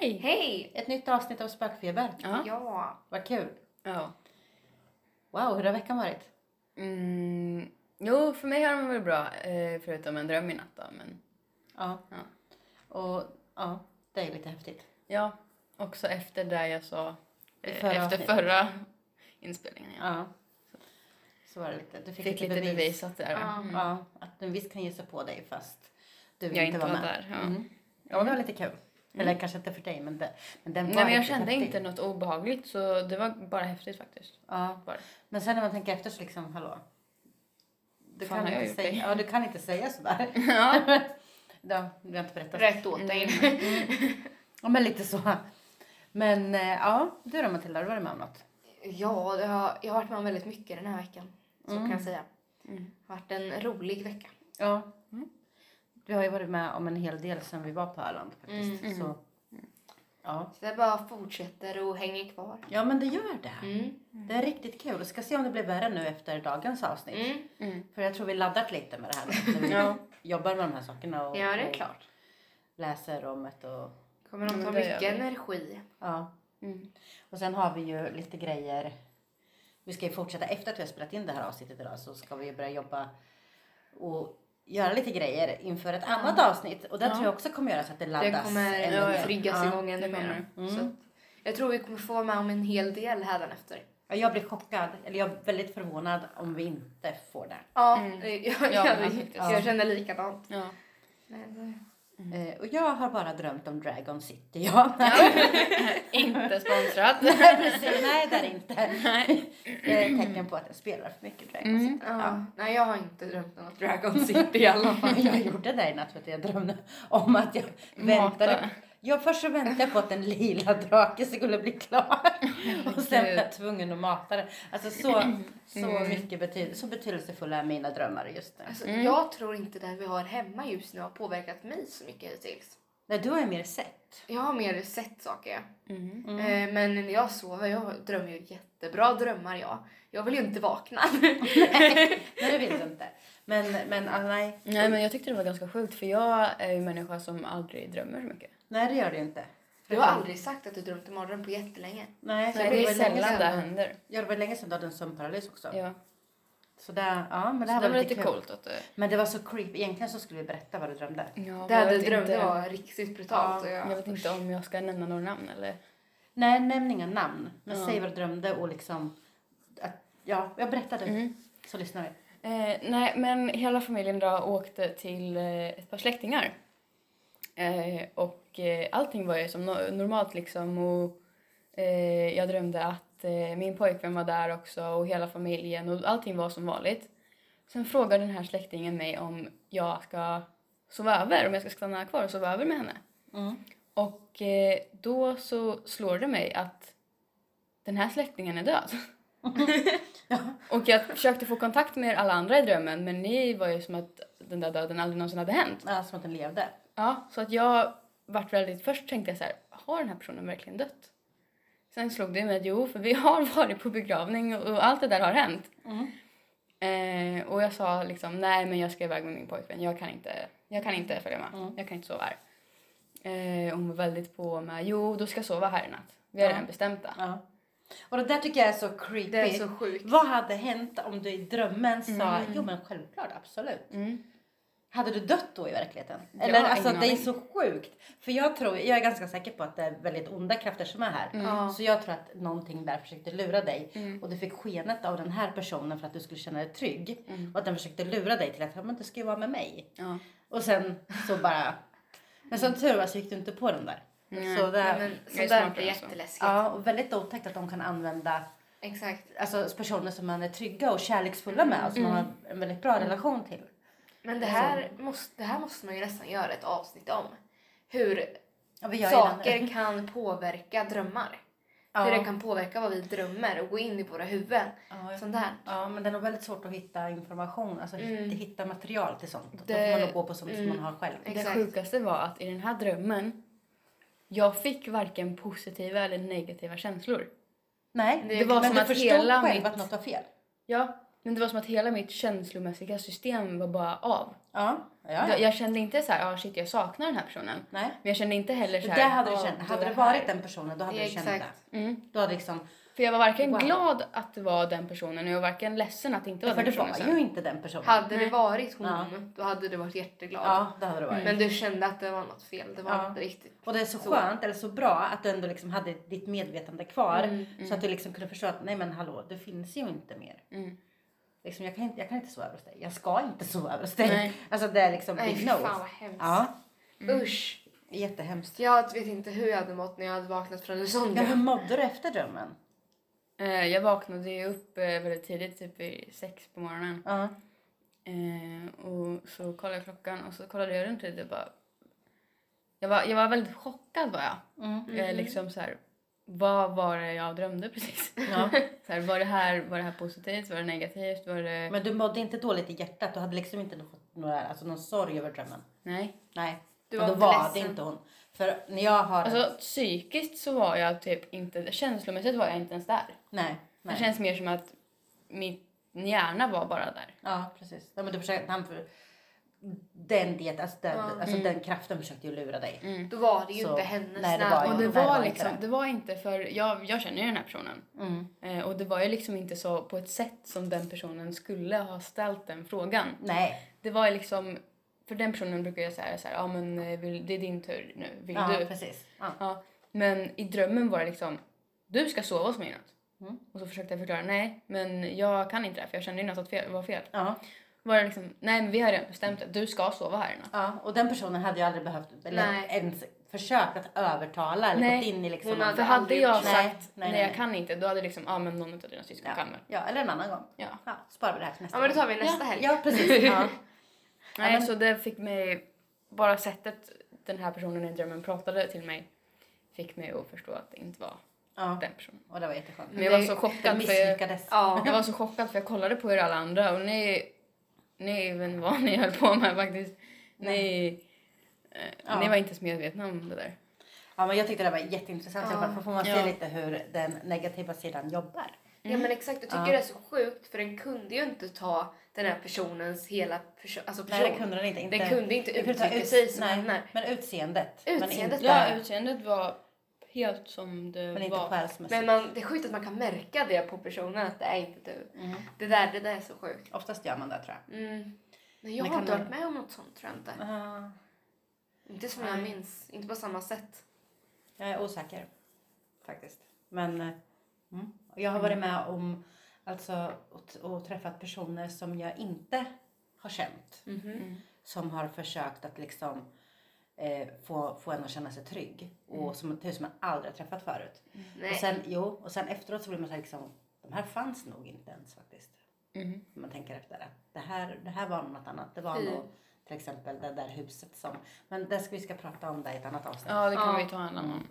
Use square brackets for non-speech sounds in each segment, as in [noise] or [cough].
Hej! Hej! Ett nytt avsnitt av Spökfeber. Ja. Ja. Vad kul. ja. Wow, hur har veckan varit? Mm, jo, för mig har den varit bra, eh, förutom en dröm i natt då, men Ja. Ja. Och ja, det är lite häftigt. ja, också efter det jag sa eh, förra efter avsnittet. förra inspelningen. Ja. Ja. Så var det lite. Du fick, Fick lite bevisat där. Ja. Mm. Ja, att den visst kan ge sig på dig fast du Jag inte var med. där. Ja. Mm. Ja, det var lite kul. Eller kanske inte för dig, men, det, men den var Nej, men jag kände häftig. inte något obehagligt så det var bara häftigt faktiskt. Ja. Bara. Men sen när man tänker efter så liksom, hallå. Du Fan, kan, inte säga, ja, du kan inte säga sådär. Ja. ja, vi har inte berättat. Rätt åt dig. Ja, men lite så. Men eh, ja, du då Matilda, har du varit med om något? Ja, det har, jag har varit med om väldigt mycket den här veckan. Så Mm. kan jag säga. Mm. Det har varit en rolig vecka. Ja. Du har ju varit med om en hel del sen vi var på Öland faktiskt. Mm. Så, ja. Så det bara fortsätter och hänger kvar. ja, men det gör det. Mm. Det är riktigt kul. Jag ska se om det blir värre nu efter dagens avsnitt. Mm. Mm. För jag tror vi laddat lite med det här nu. [laughs] När vi Ja. jobbar med de här sakerna och, Ja, det är och klart. läser om det och Kommer de ta mycket vi. energi. ja. Mm. Och sen har vi ju lite grejer. Vi ska ju fortsätta efter att vi har spelat in det här avsnittet idag så ska vi ju börja jobba och göra lite grejer inför ett annat avsnitt. Och det Ja. tror jag också kommer göra så att det laddas Det kommer ännu ja, triggas Ja. igång ännu mer. Så Mm. jag tror vi kommer få vara med om en hel del. Ja, Jag blir chockad, eller jag är väldigt förvånad om vi inte får det. Ja, Mm. [laughs] jag, jag, Ja, jag, jag känner likadant. Ja. Men, Eh, och jag har bara drömt om Dragon City. Ja. [laughs] [laughs] Inte sponsrad. [laughs] Nej, precis. Nej, det är det inte. Det är ett tecken på att jag spelar för mycket Dragon Mm. City. ja. Nej, jag har inte drömt om Dragon City i alla fall. Jag gjorde det i natt för att jag drömde om att jag väntade. Ja, först så väntade jag på att en lila drake skulle bli klar. [laughs] Och sen var jag tvungen att mata den. Alltså så, så Mm. mycket betyd så betydelsefulla är mina drömmar just nu. Alltså, Mm. Jag tror inte den vi har hemma just nu har påverkat mig så mycket hittills. Nej, du har ju mer sett. Jag har mer sett saker. Mm. Eh, men när jag sover, jag drömmer ju jättebra drömmar jag. Jag vill ju inte vakna. [laughs] [laughs] Nej, det vill du inte. Men, men alltså, nej. Nej men jag tyckte det var ganska sjukt för jag är ju en människa som aldrig drömmer så mycket. Nej, det gör du inte. Du har aldrig sagt att du drömt en mardröm på jättelänge. Nej, så Nej, det det är sällan det händer. Ja, det var länge sedan du hade en sömnparalys också. Ja. Så det, ja, men det Så här det var var lite lite kul. coolt att det... Men det var så creepy. Egentligen så skulle vi berätta vad du drömde. Ja, Det jag du drömde inte- var riktigt brutalt. och Jag vet inte om jag ska nämna några namn eller... Nej, nämn inga namn. Men Ja. säg vad du drömde och liksom... Att, ja, jag berättade. Mm. Så lyssnar vi. Eh, nej, men hela familjen då åkte till eh, ett par släktingar. Eh, och eh, allting var ju som no- normalt liksom. Och, eh, jag drömde att eh, min pojkvän var där också och hela familjen och allting var som vanligt. Sen frågade den här släktingen mig om jag ska sova över, om jag ska stanna kvar och sova över med henne. Mm. Och då så slår det mig att den här släktingen är död. [laughs] [laughs] och jag försökte få kontakt med er alla andra i drömmen men ni var ju som att den där döden aldrig någonsin hade hänt. Ja, som att den levde. Ja, så att jag vart väldigt, först tänkte jag så här, har den här personen verkligen dött? Sen slog det mig att jo, för vi [laughs] har varit på begravning och, och allt det där har hänt. Mm. Eh, och jag sa liksom, nej men jag ska iväg med min pojkvän, jag kan inte, jag kan inte följa med, Mm. jag kan inte sova här. Eh, hon var väldigt på med, jo du ska sova här i natt, vi har Ja. redan bestämt det. Ja. Och det där tycker jag är så creepy. Det är så sjukt. Vad hade hänt om du i drömmen sa, Mm. jo men självklart, absolut. Mm. Hade du dött då i verkligheten? Eller alltså det är aning. så sjukt. För jag tror, jag är ganska säker på att det är väldigt onda krafter som är här. Ja. Så jag tror att någonting där försökte lura dig. Mm. Och du fick skenet av den här personen för att du skulle känna dig trygg. Mm. Och att den försökte lura dig till att, ja men du ska ju vara med mig. Ja. Och sen så bara, men som tur var så gick du inte på den där. Så det, men Jag är sånt där smartare blir än så. jätteläskigt. ja, och väldigt otäckt att de kan använda Exakt. alltså, personer som man är trygga och kärleksfulla med och som man har en väldigt bra relation till. Men det här, måste, det här måste man ju nästan göra ett avsnitt om. Hur Ja, saker [laughs] kan påverka drömmar. Ja. Hur det kan påverka vad vi drömmer och gå in i våra huvuden. Ja, Sånt där. Ja, men det är nog väldigt svårt att hitta information, alltså Mm. hitta, material till sånt. Då Det- får man nog gå på sånt som mm. man har själv. Det Exakt. sjukaste var att i den här drömmen, jag fick varken positiva eller negativa känslor. Nej, Det Det var men som du att förstod hela själv mitt- att något var fel. Ja, Men det var som att hela mitt känslomässiga system var bara av. Ja. ja, ja. Jag, jag kände inte så här, ah, shit jag saknar den här personen. Nej. Men jag kände inte heller så Det här, där hade du "Ah, känt. Hade det det här." varit den personen då hade Ja, du känt exakt. det. Mm. Du hade liksom, För jag var varken Wow. glad att det var den personen och jag var varken ledsen att det inte var för den det var personen. ju inte den personen. Hade det Nej. varit hon, Ja. då hade du varit jätteglad. Ja, det hade det varit. Men du kände att det var något fel. Det var Ja. inte riktigt. Och det är så, Så. skönt, eller så bra att du ändå liksom hade ditt medvetande kvar. Mm, Så att du liksom kunde förstå att nej men hallå, det finns ju inte mer. Mm. Liksom, jag, kan inte, jag kan inte sova över hos dig. Jag ska inte sova över hos dig. Nej. Alltså det är liksom Nej big no. fan vad hemskt. Ja, Usch. jättehemskt. Jag vet inte hur jag hade mått när jag hade vaknat från en sån Ja, hur mådde du efter drömmen? Eh, jag vaknade ju upp eh, väldigt tidigt, typ i sex på morgonen. Ja. Eh, och så kollade jag klockan och så kollade jag runt lite och bara... Jag var, jag var väldigt chockad var jag. Mm. Jag är liksom så här, vad var det jag drömde precis? Ja. [laughs] Så här, var, det här, var det här positivt? Var det negativt? Var det... Men du mådde inte dåligt i hjärtat? Du hade liksom inte fått några, alltså någon sorg över drömmen? Nej. Nej. Du var då inte var ledsen? det inte hon. För när jag har... Alltså psykiskt så var jag typ inte, känslomässigt var jag inte ens där. nej. Det nej. känns mer som att min hjärna var bara där. Ja, precis. Ja, men du försökte, han för, den diet, alltså, den, Ja. alltså den kraften försökte ju lura dig. Mm. Då var det ju Så- inte hennes nej, det var Och det det var var inte liksom, det. det var inte för, jag, jag känner ju den här personen. Mm. Eh, och det var ju liksom inte så på ett sätt som den personen skulle ha ställt den frågan. Nej. Det var ju liksom, för den personen brukar jag säga så här, ja men eh, vill, det är din tur nu, vill ja, du? precis. Ja. Ja. Men i drömmen var det liksom, du ska sova hos mig i natt. Mm. Och så försökte jag förklara, nej men jag kan inte det för jag kände ju något att fel, var fel. Ja. Var det liksom, nej men vi har redan bestämt det, du ska sova här i natt. ja, och den personen hade ju aldrig behövt, eller Nej. ens försökt att övertala eller Nej. gått in i liksom... Hon hade För hade jag gjort sagt, Nej, nej, nej, nej, jag nej. kan inte, då hade liksom, ja men någon av dina syskon ja. kan väl. ja, eller en annan gång. Ja. Ja, sparar vi det här till nästa Ja men då tar vi nästa Ja. helg. Ja, precis. [laughs] Ja. Nej, men- så det fick mig, bara sättet den här personen i drömmen pratade till mig fick mig att förstå att det inte var ja, den personen. och det var jätteskönt. Men jag var så chockad för jag. Ja. jag var [laughs] så chockad för jag kollade på er alla andra och ni, vet inte vad ni höll på med faktiskt. Ni, eh, Ja. ni var inte ens medvetna om det där. Ja, men jag tyckte det var jätteintressant i alla fall. För får man se Ja. lite hur den negativa sidan jobbar. Ja men exakt, jag tycker Ja. det är så sjukt för den kunde ju inte ta den här personens hela perso- alltså person. Nej, det kunde den inte. inte Den kunde inte uttrycka ut- sig som nej. Men utseendet. Men Utseendet, inte, Ja, utseendet var helt som det men inte var. själsmässigt. Men man, det är sjukt att man kan märka det på personen att det är inte du. Mm. Det där, det där är så sjukt. Oftast gör man det tror jag. Mm. Men jag Men har inte varit med om något sånt tror jag inte. Uh, Inte som jag Nej. minns. Inte på samma sätt. jag är osäker faktiskt. Men eh, mm. jag har varit med om alltså, och, och träffat personer som jag inte har känt. Mhm. Som har försökt att liksom eh, få, få en att känna sig trygg. Och som, som man aldrig har träffat förut. Nej. Och sen, jo, och sen efteråt så blir man så här liksom, de här fanns nog inte ens faktiskt. Mm. Om man tänker efter det. Det här, det här var något annat. Det var Fy. nog till exempel det där huset som, men det ska vi ska prata om det i ett annat avsnitt. Ja, det kan Ja. vi ta en annan.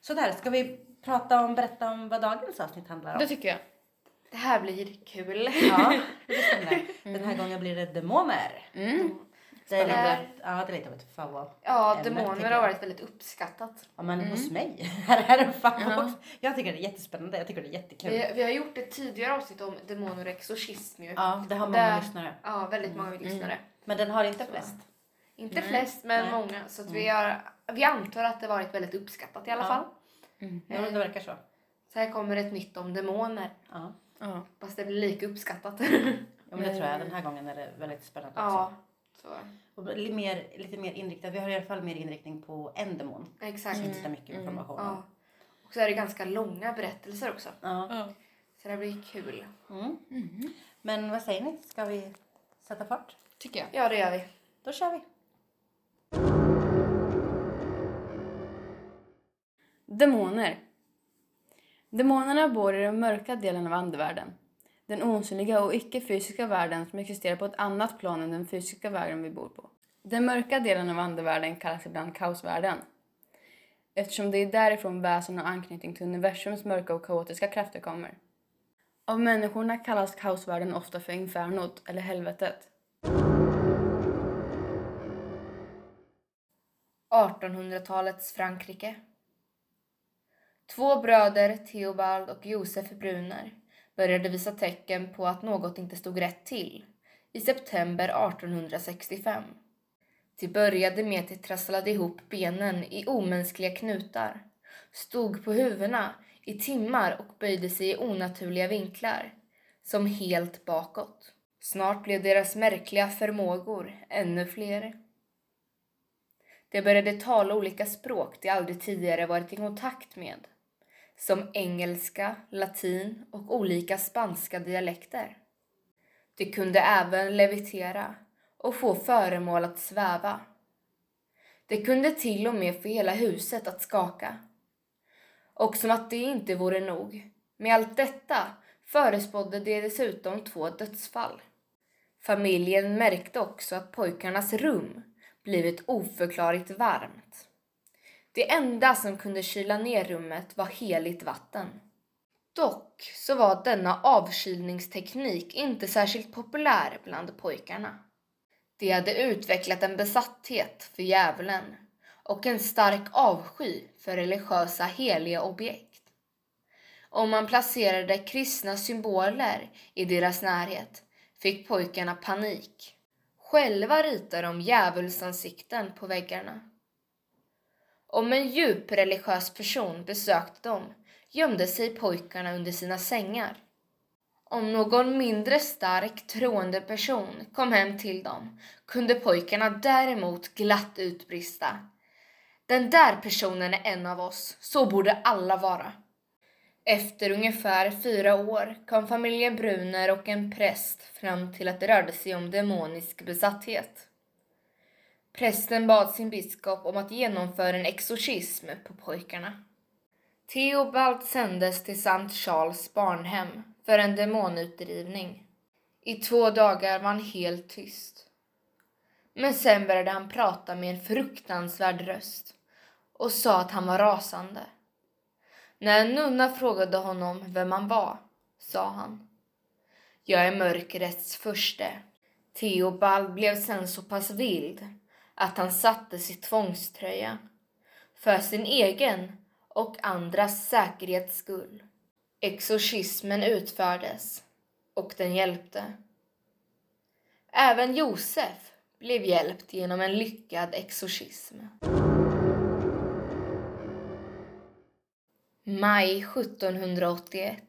Så där, ska vi prata om, berätta om vad dagens avsnitt handlar om? Det tycker jag. Det här blir kul. Ja, [laughs] det stämmer. Den här gången blir det demoner. Mm. Det är lite, ja, det är lite av ett favorit. Ja, demoner har varit väldigt uppskattat. Ja, men Mm. hos mig [laughs] här är det en favorit. Ja. Jag tycker det är jättespännande. Jag tycker det är jättekul. Vi, vi har gjort ett tidigare avsnitt om demoner och exorcism ju. Ja, det har många Där- lyssnare. Ja, väldigt många lyssnare. Men den har inte Så. flest. Inte Nej. flest, men Nej. många. Så att vi, har, vi antar att det varit väldigt uppskattat i alla Ja. fall. Mm. Ja, det verkar så. Så här kommer ett nytt om demoner. Ja. Ja. Fast det blir lika uppskattat. Ja, men det tror jag. Den här gången är det väldigt spännande också. Så. Och lite mer, lite mer inriktat. Vi har i alla fall mer inriktning på en demon. Exakt. Inte så mycket Mm. information om. Ja. Och så är det ganska långa berättelser också. Ja. Ja. Så det blir kul. Mm. Mm. Men vad säger ni? Ska vi sätta fart? Tycker jag. Ja, det gör vi. Då kör vi. Demoner. Demonerna bor i den mörka delen av andevärlden. Den osynliga och icke-fysiska världen som existerar på ett annat plan än den fysiska världen vi bor på. Den mörka delen av andevärlden kallas ibland kaosvärlden. Eftersom det är därifrån väsen och anknytning till universums mörka och kaotiska krafter kommer. Av människorna kallas kaosvärlden ofta för infernot eller helvetet. 1800-talets Frankrike. Två bröder, Theobald och Josef Bruner började visa tecken på att något inte stod rätt till i september 1865. Det började med att de trasslade ihop benen i omänskliga knutar, stod på huvudena i timmar och böjde sig i onaturliga vinklar, som helt bakåt. Snart blev deras märkliga förmågor ännu fler. De började tala olika språk de aldrig tidigare varit i kontakt med, som engelska, latin och olika spanska dialekter. De kunde även levitera och få föremål att sväva. De kunde till och med få hela huset att skaka. Och som att det inte vore nog, med allt detta förespådde de dessutom två dödsfall. Familjen märkte också att pojkarnas rum blivit oförklarligt varmt. Det enda som kunde kyla ner rummet var heligt vatten. Dock så var denna avkylningsteknik inte särskilt populär bland pojkarna. De hade utvecklat en besatthet för djävulen och en stark avsky för religiösa heliga objekt. Om man placerade kristna symboler i deras närhet fick pojkarna panik. Själva ritade de djävulsansikten på väggarna. Om en djup religiös person besökte dem gömde sig pojkarna under sina sängar. Om någon mindre stark troende person kom hem till dem kunde pojkarna däremot glatt utbrista. Den där personen är en av oss, så borde alla vara. Efter ungefär fyra år kom familjen Bruner och en präst fram till att det rörde sig om demonisk besatthet. Prästen bad sin biskop om att genomföra en exorcism på pojkarna. Theobald sändes till Sankt Charles barnhem för en demonutdrivning. I två dagar var han helt tyst. Men sen började han prata med en fruktansvärd röst och sa att han var rasande. När en nunna frågade honom vem han var sa han. Jag är mörkrets förste. Theobald blev sen så pass vild att han satte sig tvångströja för sin egen och andras säkerhets skull. Exorcismen utfördes och den hjälpte. Även Josef blev hjälpt genom en lyckad exorcism. Maj 1781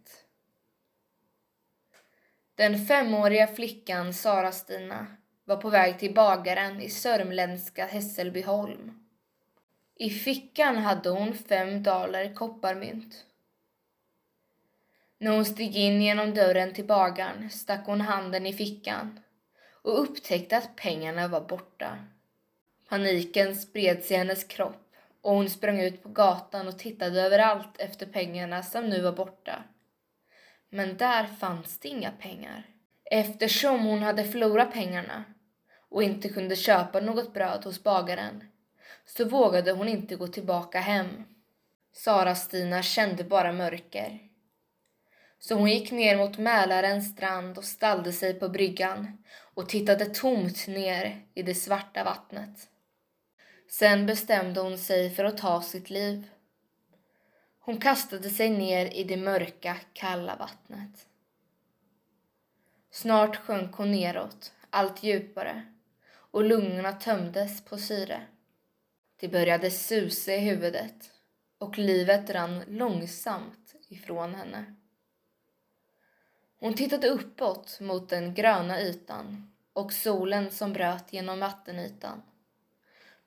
Den femåriga flickan Sara-Stina var på väg till bagaren i sörmländska Hässelbyholm. I fickan hade hon fem daler kopparmynt. När hon steg in genom dörren till bagaren stack hon handen i fickan och upptäckte att pengarna var borta. Paniken spred sig i hennes kropp och hon sprang ut på gatan och tittade överallt efter pengarna som nu var borta. Men där fanns det inga pengar. Eftersom hon hade förlorat pengarna och inte kunde köpa något bröd hos bagaren så vågade hon inte gå tillbaka hem. Sara-Stina kände bara mörker. Så hon gick ner mot Mälarens strand och ställde sig på bryggan och tittade tomt ner i det svarta vattnet. Sen bestämde hon sig för att ta sitt liv. Hon kastade sig ner i det mörka, kalla vattnet. Snart sjönk hon neråt, allt djupare och lungorna tömdes på syre. Det började susa i huvudet och livet rann långsamt ifrån henne. Hon tittade uppåt mot den gröna ytan och solen som bröt genom vattenytan.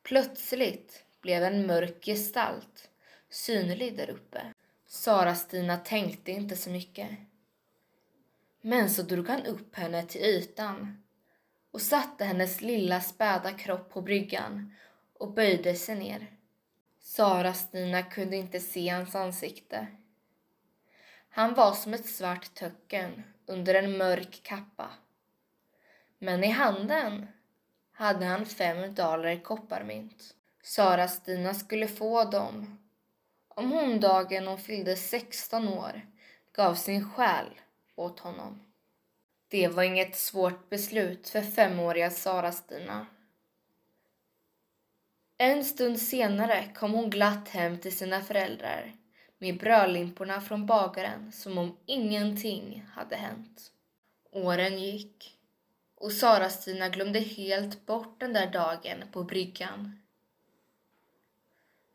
Plötsligt blev en mörk gestalt synlig där uppe. Sara-Stina tänkte inte så mycket. Men så drog han upp henne till ytan och satte hennes lilla späda kropp på bryggan och böjde sig ner. Sara-Stina kunde inte se hans ansikte. Han var som ett svart töcken under en mörk kappa. Men i handen hade han fem daler kopparmynt. Sara-Stina skulle få dem om hon dagen hon fyllde 16 år gav sin själ åt honom. Det var inget svårt beslut för femåriga Sara-Stina. En stund senare kom hon glatt hem till sina föräldrar med brödlimporna från bagaren som om ingenting hade hänt. Åren gick och Sara-Stina glömde helt bort den där dagen på bryggan.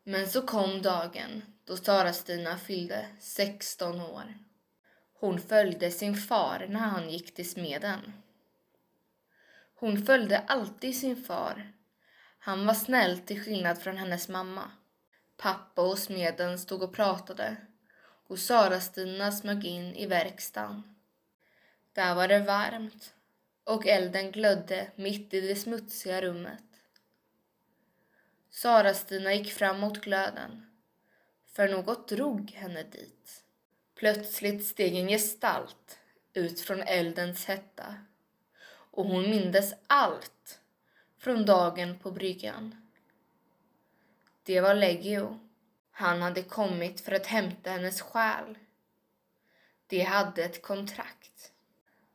Men så kom dagen då Sara-Stina fyllde 16 år. Hon följde sin far när han gick till smeden. Hon följde alltid sin far. Han var snäll till skillnad från hennes mamma. Pappa och smeden stod och pratade och Sara-Stina smög in i verkstaden. Där var det varmt och elden glödde mitt i det smutsiga rummet. Sara-Stina gick fram mot glöden, för något drog henne dit. Plötsligt steg en gestalt ut från eldens hetta och hon mindes allt från dagen på bryggan. Det var Leggio. Han hade kommit för att hämta hennes själ. De hade ett kontrakt.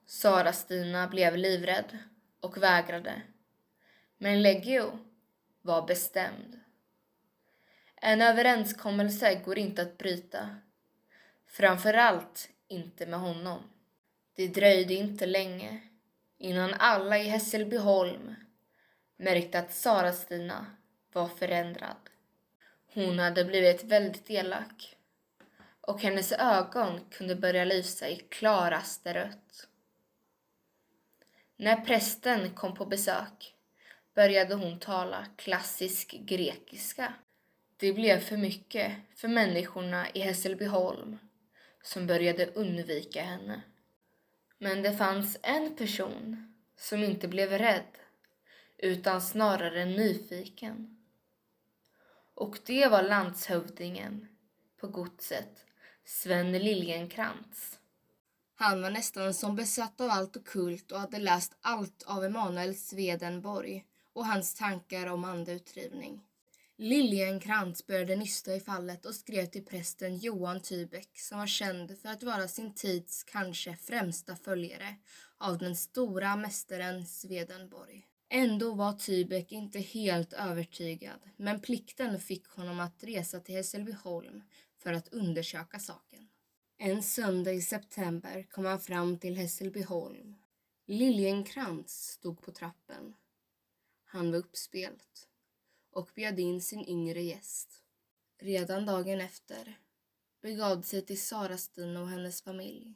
Sara-Stina blev livrädd och vägrade. Men Leggio var bestämd. En överenskommelse går inte att bryta. Framförallt inte med honom. Det dröjde inte länge innan alla i Hässelbyholm märkte att Sara-Stina var förändrad. Hon hade blivit väldigt elak och hennes ögon kunde börja lysa i klaraste rött. När prästen kom på besök började hon tala klassisk grekiska. Det blev för mycket för människorna i Hässelbyholm som började undvika henne. Men det fanns en person som inte blev rädd utan snarare nyfiken. Och det var landshövdingen på godset, Sven Liljenkrantz. Han var nästan som besatt av allt okult och hade läst allt av Emanuel Swedenborg och hans tankar om andeutdrivning. Liljenkrantz började nysta i fallet och skrev till prästen Johan Tybeck som var känd för att vara sin tids kanske främsta följare av den stora mästaren Swedenborg. Ändå var Tybeck inte helt övertygad, men plikten fick honom att resa till Hässelbyholm för att undersöka saken. En söndag i september kom han fram till Hässelbyholm. Liljenkrantz stod på trappen. Han var uppspelt och bjöd in sin yngre gäst. Redan dagen efter begav sig till Sara-Stina och hennes familj.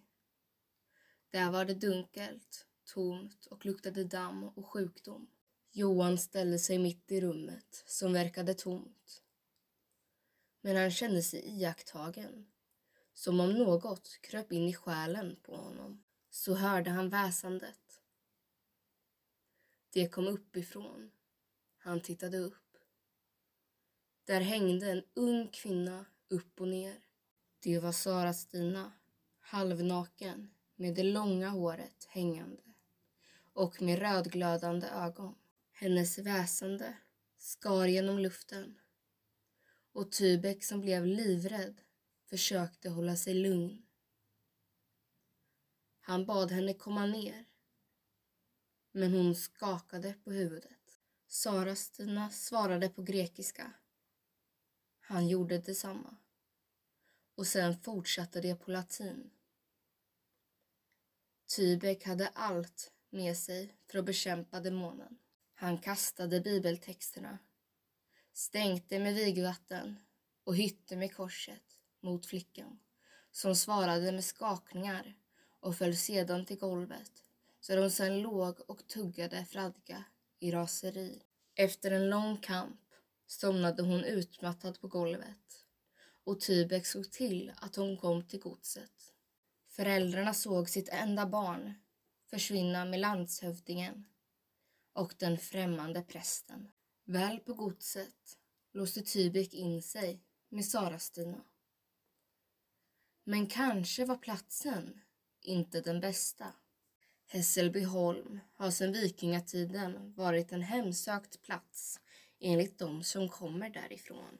Där var det dunkelt, tomt och luktade damm och sjukdom. Johan ställde sig mitt i rummet som verkade tomt. Men han kände sig iakttagen, som om något kröp in i själen på honom. Så hörde han väsandet. Det kom uppifrån. Han tittade upp. Där hängde en ung kvinna upp och ner. Det var Sara-Stina, halvnaken med det långa håret hängande och med rödglödande ögon. Hennes väsande skar genom luften och Tybeck som blev livrädd försökte hålla sig lugn. Han bad henne komma ner men hon skakade på huvudet. Sara-Stina svarade på grekiska. Han gjorde detsamma. Och sen fortsatte det på latin. Tybeck hade allt med sig för att bekämpa demonen. Han kastade bibeltexterna, stänkte med vigvatten och hytte med korset mot flickan som svarade med skakningar och föll sedan till golvet så hon sen låg och tuggade fradga i raseri. Efter en lång kamp somnade hon utmattad på golvet och Tybeck såg till att hon kom till godset. Föräldrarna såg sitt enda barn försvinna med landshövdingen och den främmande prästen. Väl på godset låste Tybeck in sig med Sara-Stina. Men kanske var platsen inte den bästa. Hässelbyholm har sedan vikingatiden varit en hemsökt plats enligt de som kommer därifrån.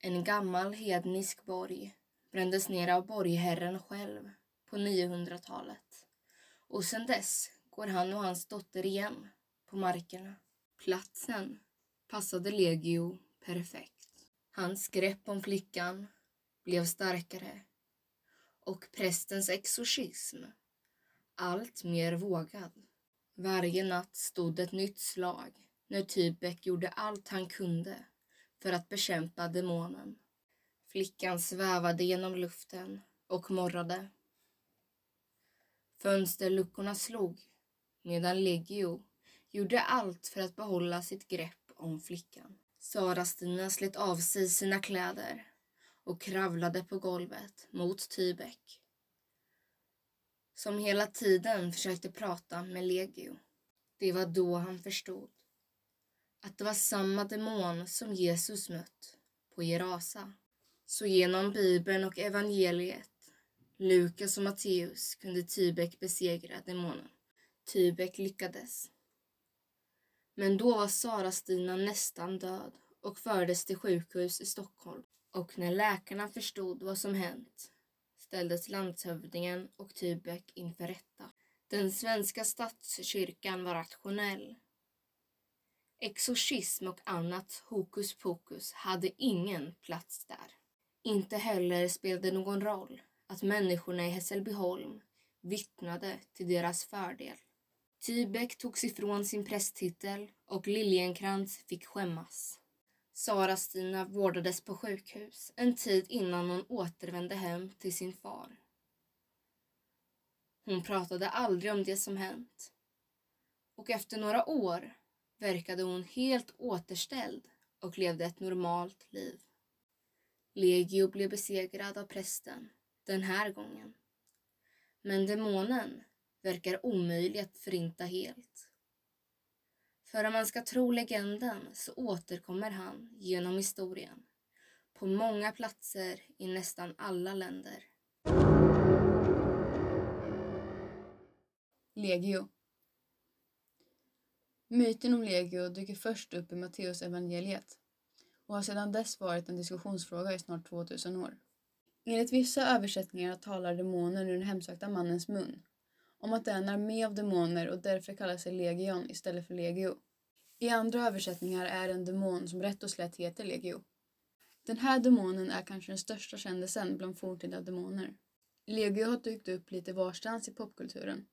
En gammal hednisk borg brändes ner av borgherren själv på 900-talet och sedan dess går han och hans dotter igen på markerna. Platsen passade Legio perfekt. Hans grepp om flickan blev starkare och prästens exorcism allt mer vågad. Varje natt stod ett nytt slag när Tybeck gjorde allt han kunde för att bekämpa demonen. Flickan svävade genom luften och morrade. Fönsterluckorna slog medan Legio gjorde allt för att behålla sitt grepp om flickan. Sara-Stina slet av sig sina kläder och kravlade på golvet mot Tybeck som hela tiden försökte prata med Legio. Det var då han förstod att det var samma demon som Jesus mött på Gerasa. Så genom Bibeln och evangeliet, Lukas och Matteus kunde Tybeck besegra demonen. Tybeck lyckades. Men då var Sara-Stina nästan död och fördes till sjukhus i Stockholm. Och när läkarna förstod vad som hänt ställdes landshövdingen och Tybeck inför rätta. Den svenska statskyrkan var rationell. Exorcism och annat hokus pokus hade ingen plats där. Inte heller spelade det någon roll att människorna i Hässelbyholm vittnade till deras fördel. Tybeck togs ifrån sin prästtitel och Liljenkrantz fick skämmas. Sara-Stina vårdades på sjukhus en tid innan hon återvände hem till sin far. Hon pratade aldrig om det som hänt. Och efter några år verkade hon helt återställd och levde ett normalt liv. Legio blev besegrad av prästen den här gången. Men demonen verkar omöjlig att förinta helt. För om man ska tro legenden så återkommer han genom historien på många platser i nästan alla länder. Legio Myten om legio dyker först upp i Matteus evangeliet och har sedan dess varit en diskussionsfråga i snart 2000 år. Enligt vissa översättningar talar demonen ur den hemsökta mannens mun om att det är en armé av demoner och därför kallar sig legion istället för legio. I andra översättningar är det en demon som rätt och slätt heter legio. Den här demonen är kanske den största kändisen bland forntida demoner. Legio har dykt upp lite varstans i popkulturen.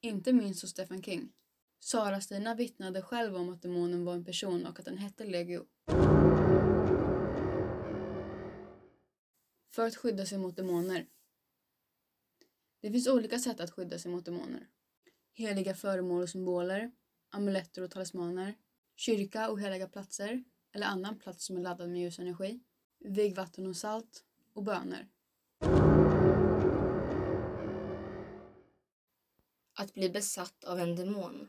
Inte minst hos Stephen King. Sara-Stina vittnade själv om att demonen var en person och att den hette Legio. För att skydda sig mot demoner. Det finns olika sätt att skydda sig mot demoner. Heliga föremål och symboler, amuletter och talismaner, kyrka och heliga platser eller annan plats som är laddad med ljusenergi, vigvatten och salt och böner. Att bli besatt av en demon.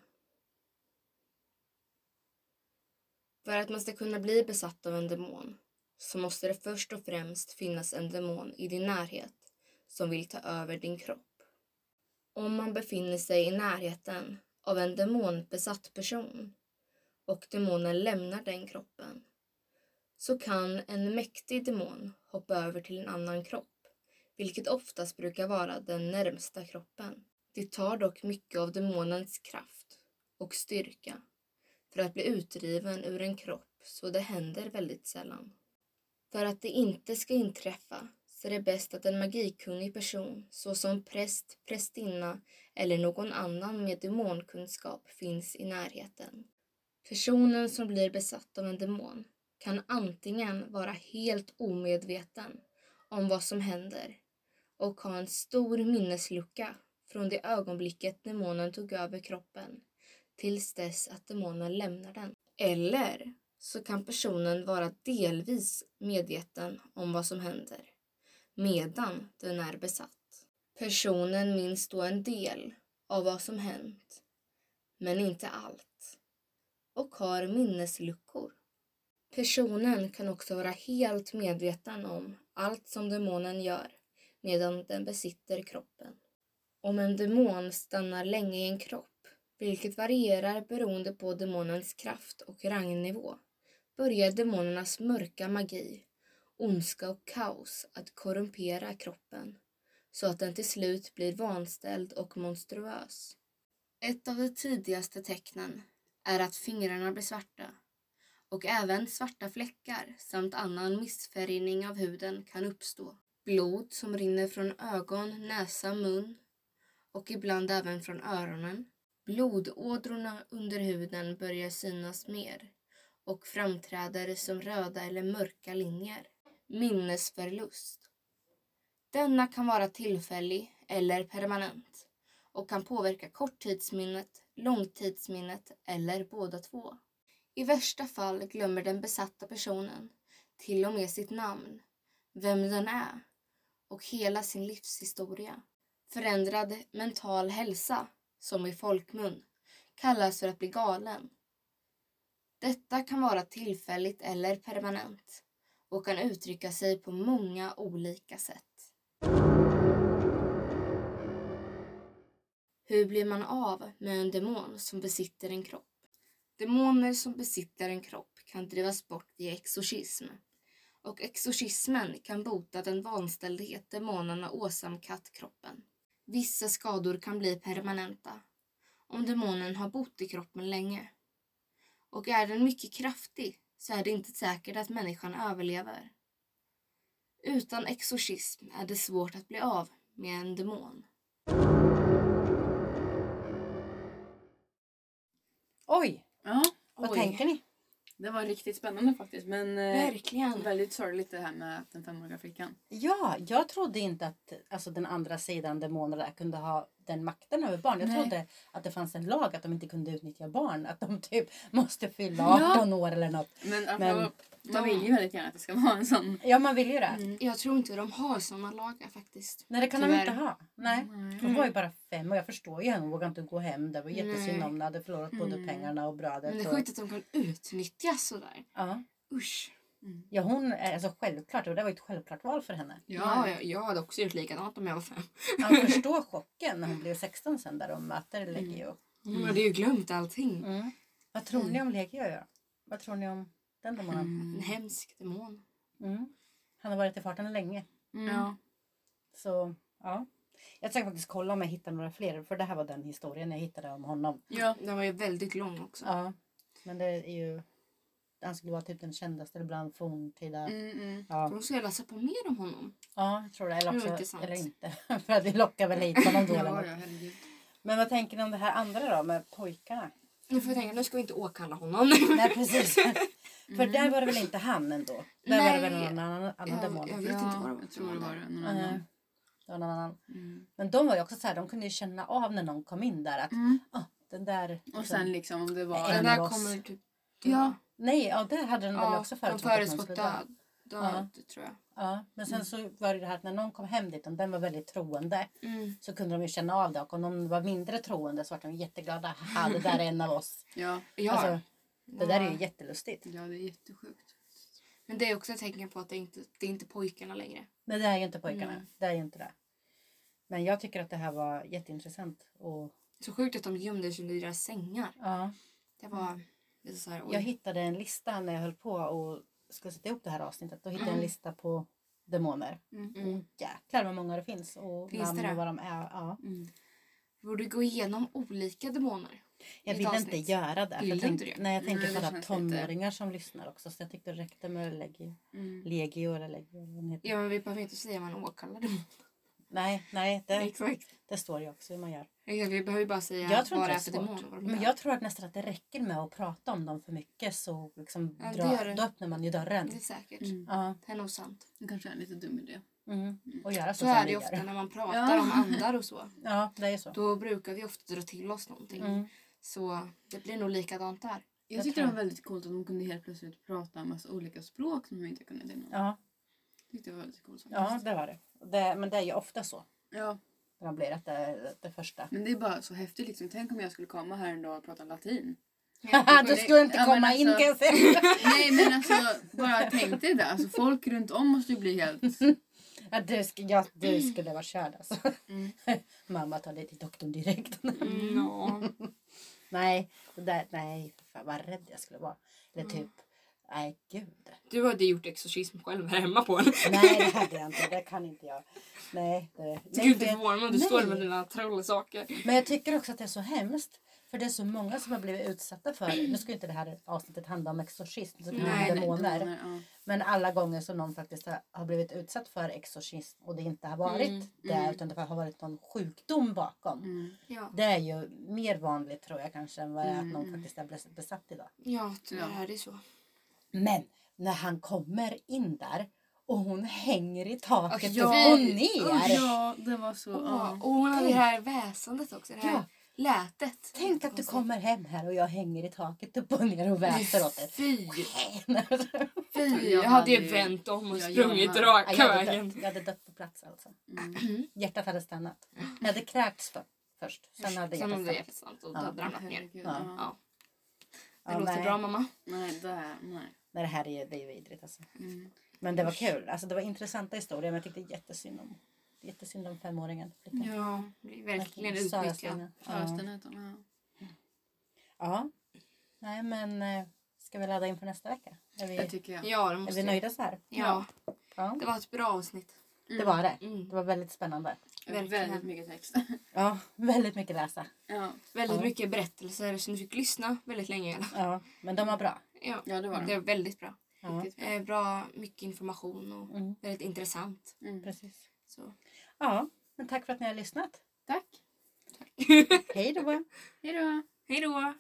För att man ska kunna bli besatt av en demon så måste det först och främst finnas en demon i din närhet som vill ta över din kropp. Om man befinner sig i närheten av en demonbesatt person och demonen lämnar den kroppen så kan en mäktig demon hoppa över till en annan kropp, vilket oftast brukar vara den närmsta kroppen. Det tar dock mycket av demonens kraft och styrka för att bli utdriven ur en kropp så det händer väldigt sällan. För att det inte ska inträffa så är det bäst att en magikunnig person såsom präst, prästinna eller någon annan med demonkunskap finns i närheten. Personen som blir besatt av en demon kan antingen vara helt omedveten om vad som händer och ha en stor minneslucka från det ögonblicket demonen tog över kroppen tills dess att demonen lämnar den. Eller så kan personen vara delvis medveten om vad som händer medan den är besatt. Personen minns då en del av vad som hänt, men inte allt och har minnesluckor. Personen kan också vara helt medveten om allt som demonen gör medan den besitter kroppen. Om en demon stannar länge i en kropp, vilket varierar beroende på demonens kraft och rangnivå, börjar demonernas mörka magi ondska och kaos att korrumpera kroppen så att den till slut blir vanställd och monstruös. Ett av de tidigaste tecknen är att fingrarna blir svarta och även svarta fläckar samt annan missfärgning av huden kan uppstå. Blod som rinner från ögon, näsa, mun och ibland även från öronen. Blodådrorna under huden börjar synas mer och framträder som röda eller mörka linjer. Minnesförlust. Denna kan vara tillfällig eller permanent och kan påverka korttidsminnet, långtidsminnet eller båda två. I värsta fall glömmer den besatta personen till och med sitt namn, vem den är och hela sin livshistoria. Förändrad mental hälsa, som i folkmun, kallas för att bli galen. Detta kan vara tillfälligt eller permanent och kan uttrycka sig på många olika sätt. Hur blir man av med en demon som besitter en kropp? Demoner som besitter en kropp kan drivas bort via exorcism. Och exorcismen kan bota den vanställdhet demonerna åsamkat kroppen. Vissa skador kan bli permanenta om demonen har bott i kroppen länge. Och är den mycket kraftig så är det inte säkert att människan överlever. Utan exorcism är det svårt att bli av med en demon. Oj, Ja, vad Oj. tänker ni? Det var riktigt spännande faktiskt. Men eh, Verkligen. väldigt sorgligt det här med den femåriga flickan. Ja, jag trodde inte att alltså, den andra sidan, demonerna, kunde ha den makten över barn. Jag Nej. trodde att det fanns en lag att de inte kunde utnyttja barn. Att de typ [laughs] måste fylla Ja. 18 år eller något. Men, Men- man vill ju väldigt gärna att det ska vara en sån. Ja, man vill ju det. Mm, jag tror inte de har såna lagar faktiskt. Nej, det kan de Tyvärr. inte ha. Nej. Nej. Hon var ju bara fem och jag förstår ju henne. Hon vågade inte gå hem. Det var jättesynd om henne. hade förlorat både Mm. pengarna och brödet. Men det är och... sjukt att de kan utnyttjas sådär. ja. Usch. Ja, hon är alltså självklart. Och det var ju ett självklart val för henne. Ja, jag, jag hade också gjort likadant om jag var fem. Man [laughs] förstår chocken när hon blev 16 sen där de möter Legio. Mm. Man hade ju glömt allting. Mm. Vad tror ni om Legio? Ja? Vad tror ni om den demonen? En hemsk demon. Mm. Han har varit i farten länge. Mm. Ja. Så ja. Jag ska faktiskt kolla om jag hittar några fler. För det här var den historien jag hittade om honom. Ja. Den var ju väldigt lång också. Ja. Men det är ju... Han skulle vara typ den kändaste bland forntida... Mm, mm. Ja. Då ska jag läsa på mer om honom. ja, jag tror det. Eller, Det också, intressant. eller inte. [laughs] för att vi lockar väl hit honom då. Ja, ja. Men vad tänker ni om det här andra då med pojkarna? Nu får jag tänka, nu ska vi inte åkalla honom. [laughs] Nej precis. [laughs] För där var det väl inte han ändå? Där var det väl Nej. någon annan, annan Jag, demon? jag vet inte vad det var. Jag tror det var det. Någon Nej, annan. det var någon annan. Mm. Men de var ju också så här, de kunde ju känna av när någon kom in där att Mm. ah, den där... Och sen liksom om det var... En Den av där oss. kommer typ... Ja. Nej, ja det hade den väl Ja, också de förutspått. någon förutspått död. Död, tror jag. Ja, men sen så var det det här att när någon kom hem dit och den var väldigt troende Mm. så kunde de ju känna av det och om någon var mindre troende så var de jätteglada. Haha, det där är en av oss. [laughs] Ja. Ja. Alltså, det där är ju Ja. jättelustigt. ja, det är jättesjukt. Men det är också ett tecken på att det inte det är inte pojkarna längre. Men det är ju inte pojkarna. Mm. Det är ju inte det. Men jag tycker att det här var jätteintressant. Och, Så sjukt att de gömde sig under deras sängar. ja, Det var... Här, jag hittade en lista när jag höll på och skulle sätta ihop det här avsnittet. Då hittade jag en Mm. lista på demoner. Mm. Mm. Och jäklar vad många det finns. Och Finns namn det? och vad de är. Ja. Mm. Vi borde gå igenom olika demoner. Jag vill inte göra det. Vill jag du inte nej, jag tänker Nej, det på alla [laughs] tonåringar som lyssnar också. Så jag tyckte det räckte med legio. Mm. Legio eller legio. Ja, men vi behöver inte säga vad man åkallar demon. Nej, nej det, [laughs] det står ju också hur man gör. Exakt, Vi behöver ju bara säga Jag tror vad det är för svårt. demon. och vad de Men jag tror att nästan att det räcker med att prata om dem för mycket så liksom Ja, dra, då öppnar man ju dörren. Det är säkert. Mm. Ja, Det är nog sant. Det kanske är en lite dum idé. mm. och göra så, Så är det ju ofta när man pratar Ja. om andar och så. [laughs] Ja, det är så. Då brukar vi ofta dra till oss någonting. Mm. Så det blir nog likadant där. Jag Jag tyckte tror- det var väldigt coolt att de kunde helt plötsligt prata en massa olika språk som de inte kunde innan. Ja, tyckte det var väldigt coolt ja, det var det. det. Men det är ju ofta så. Ja. Man blir att det är det första. Men det är bara så häftigt liksom. Tänk om jag skulle komma här en dag och prata latin. du skulle inte Ja, komma in alltså- kan jag säga. [laughs] Nej men alltså bara tänk dig det. Alltså folk runt om måste ju bli helt... Ja, du, sk- ja, du skulle vara körd alltså. Mm. [laughs] Mamma tar dig till doktorn direkt. Mm, ja. [laughs] nej, det där, nej, fan vad rädd jag skulle vara. Eller typ, nej gud. Du hade gjort exorcism själv här hemma på en. Nej det hade jag [laughs] inte, det kan inte jag. Nej, det, Du nej, skulle inte för- förvåna mig du står nej. med dina trollsaker. Men jag tycker också att det är så hemskt. För det är så många som har blivit utsatta för, [clears throat] nu ska ju inte det här avsnittet handla om exorcism, så kan Nej, det nej, demoner. ja. Men alla gånger som någon faktiskt har, har blivit utsatt för exorcism och det inte har varit Mm, det mm. utan det har varit någon sjukdom bakom. Mm. Ja, Det är ju mer vanligt tror jag kanske än vad det är att någon Mm. faktiskt är bes- besatt idag. ja tyvärr Ja. är det så. Men när han kommer in där och hon hänger i taket Ja. upp och ner. Ja, det var så... Åh, ja. och hon hade det här väsandet också. Det här Ja. lätet. Tänk att du kommer hem här och jag hänger i taket upp och ner och väser åt dig. Fy! Fy! Jag hade hade ju vänt om och Ja, sprungit raka jag, hade vägen. dött, jag hade dött på plats alltså. Mm. [clears throat] Hjärtat hade stannat. Jag hade kräkts för, först. Sen hade Sen hjärtat hade stannat. hjärtat stannat och Ja. du hade ramlat ner. Ja. ja. Ja. Det Ja, låter nej. bra mamma. Nej, det... Nej. Nej, det här är det är ju vidrigt alltså. Mm. Men det var kul. Alltså, det var intressanta historier men jag tyckte jättesynd om, jättesynd om femåringen. flickan. Ja, verkligen. Stena. Ja. Ja. Nej men eh, ska vi ladda in för nästa vecka? Är vi, Det tycker jag. Ja, det är måste vi jag. nöjda så här? Ja, Ja. det var ett bra avsnitt. Det var det. Mm. Det var väldigt spännande. Verkligen. Väldigt mycket text. [laughs] Ja, väldigt mycket läsa. ja. Väldigt Ja. mycket berättelser så ni fick lyssna väldigt länge. Ja, men de var bra. Ja, ja, det var det det. var väldigt bra. Ja, Riktigt bra. Eh, bra, mycket information och mm, väldigt intressant. Mm. precis. Så. Ja, men tack för att ni har lyssnat. Tack. [laughs] Hej då! Hej då. Hej då!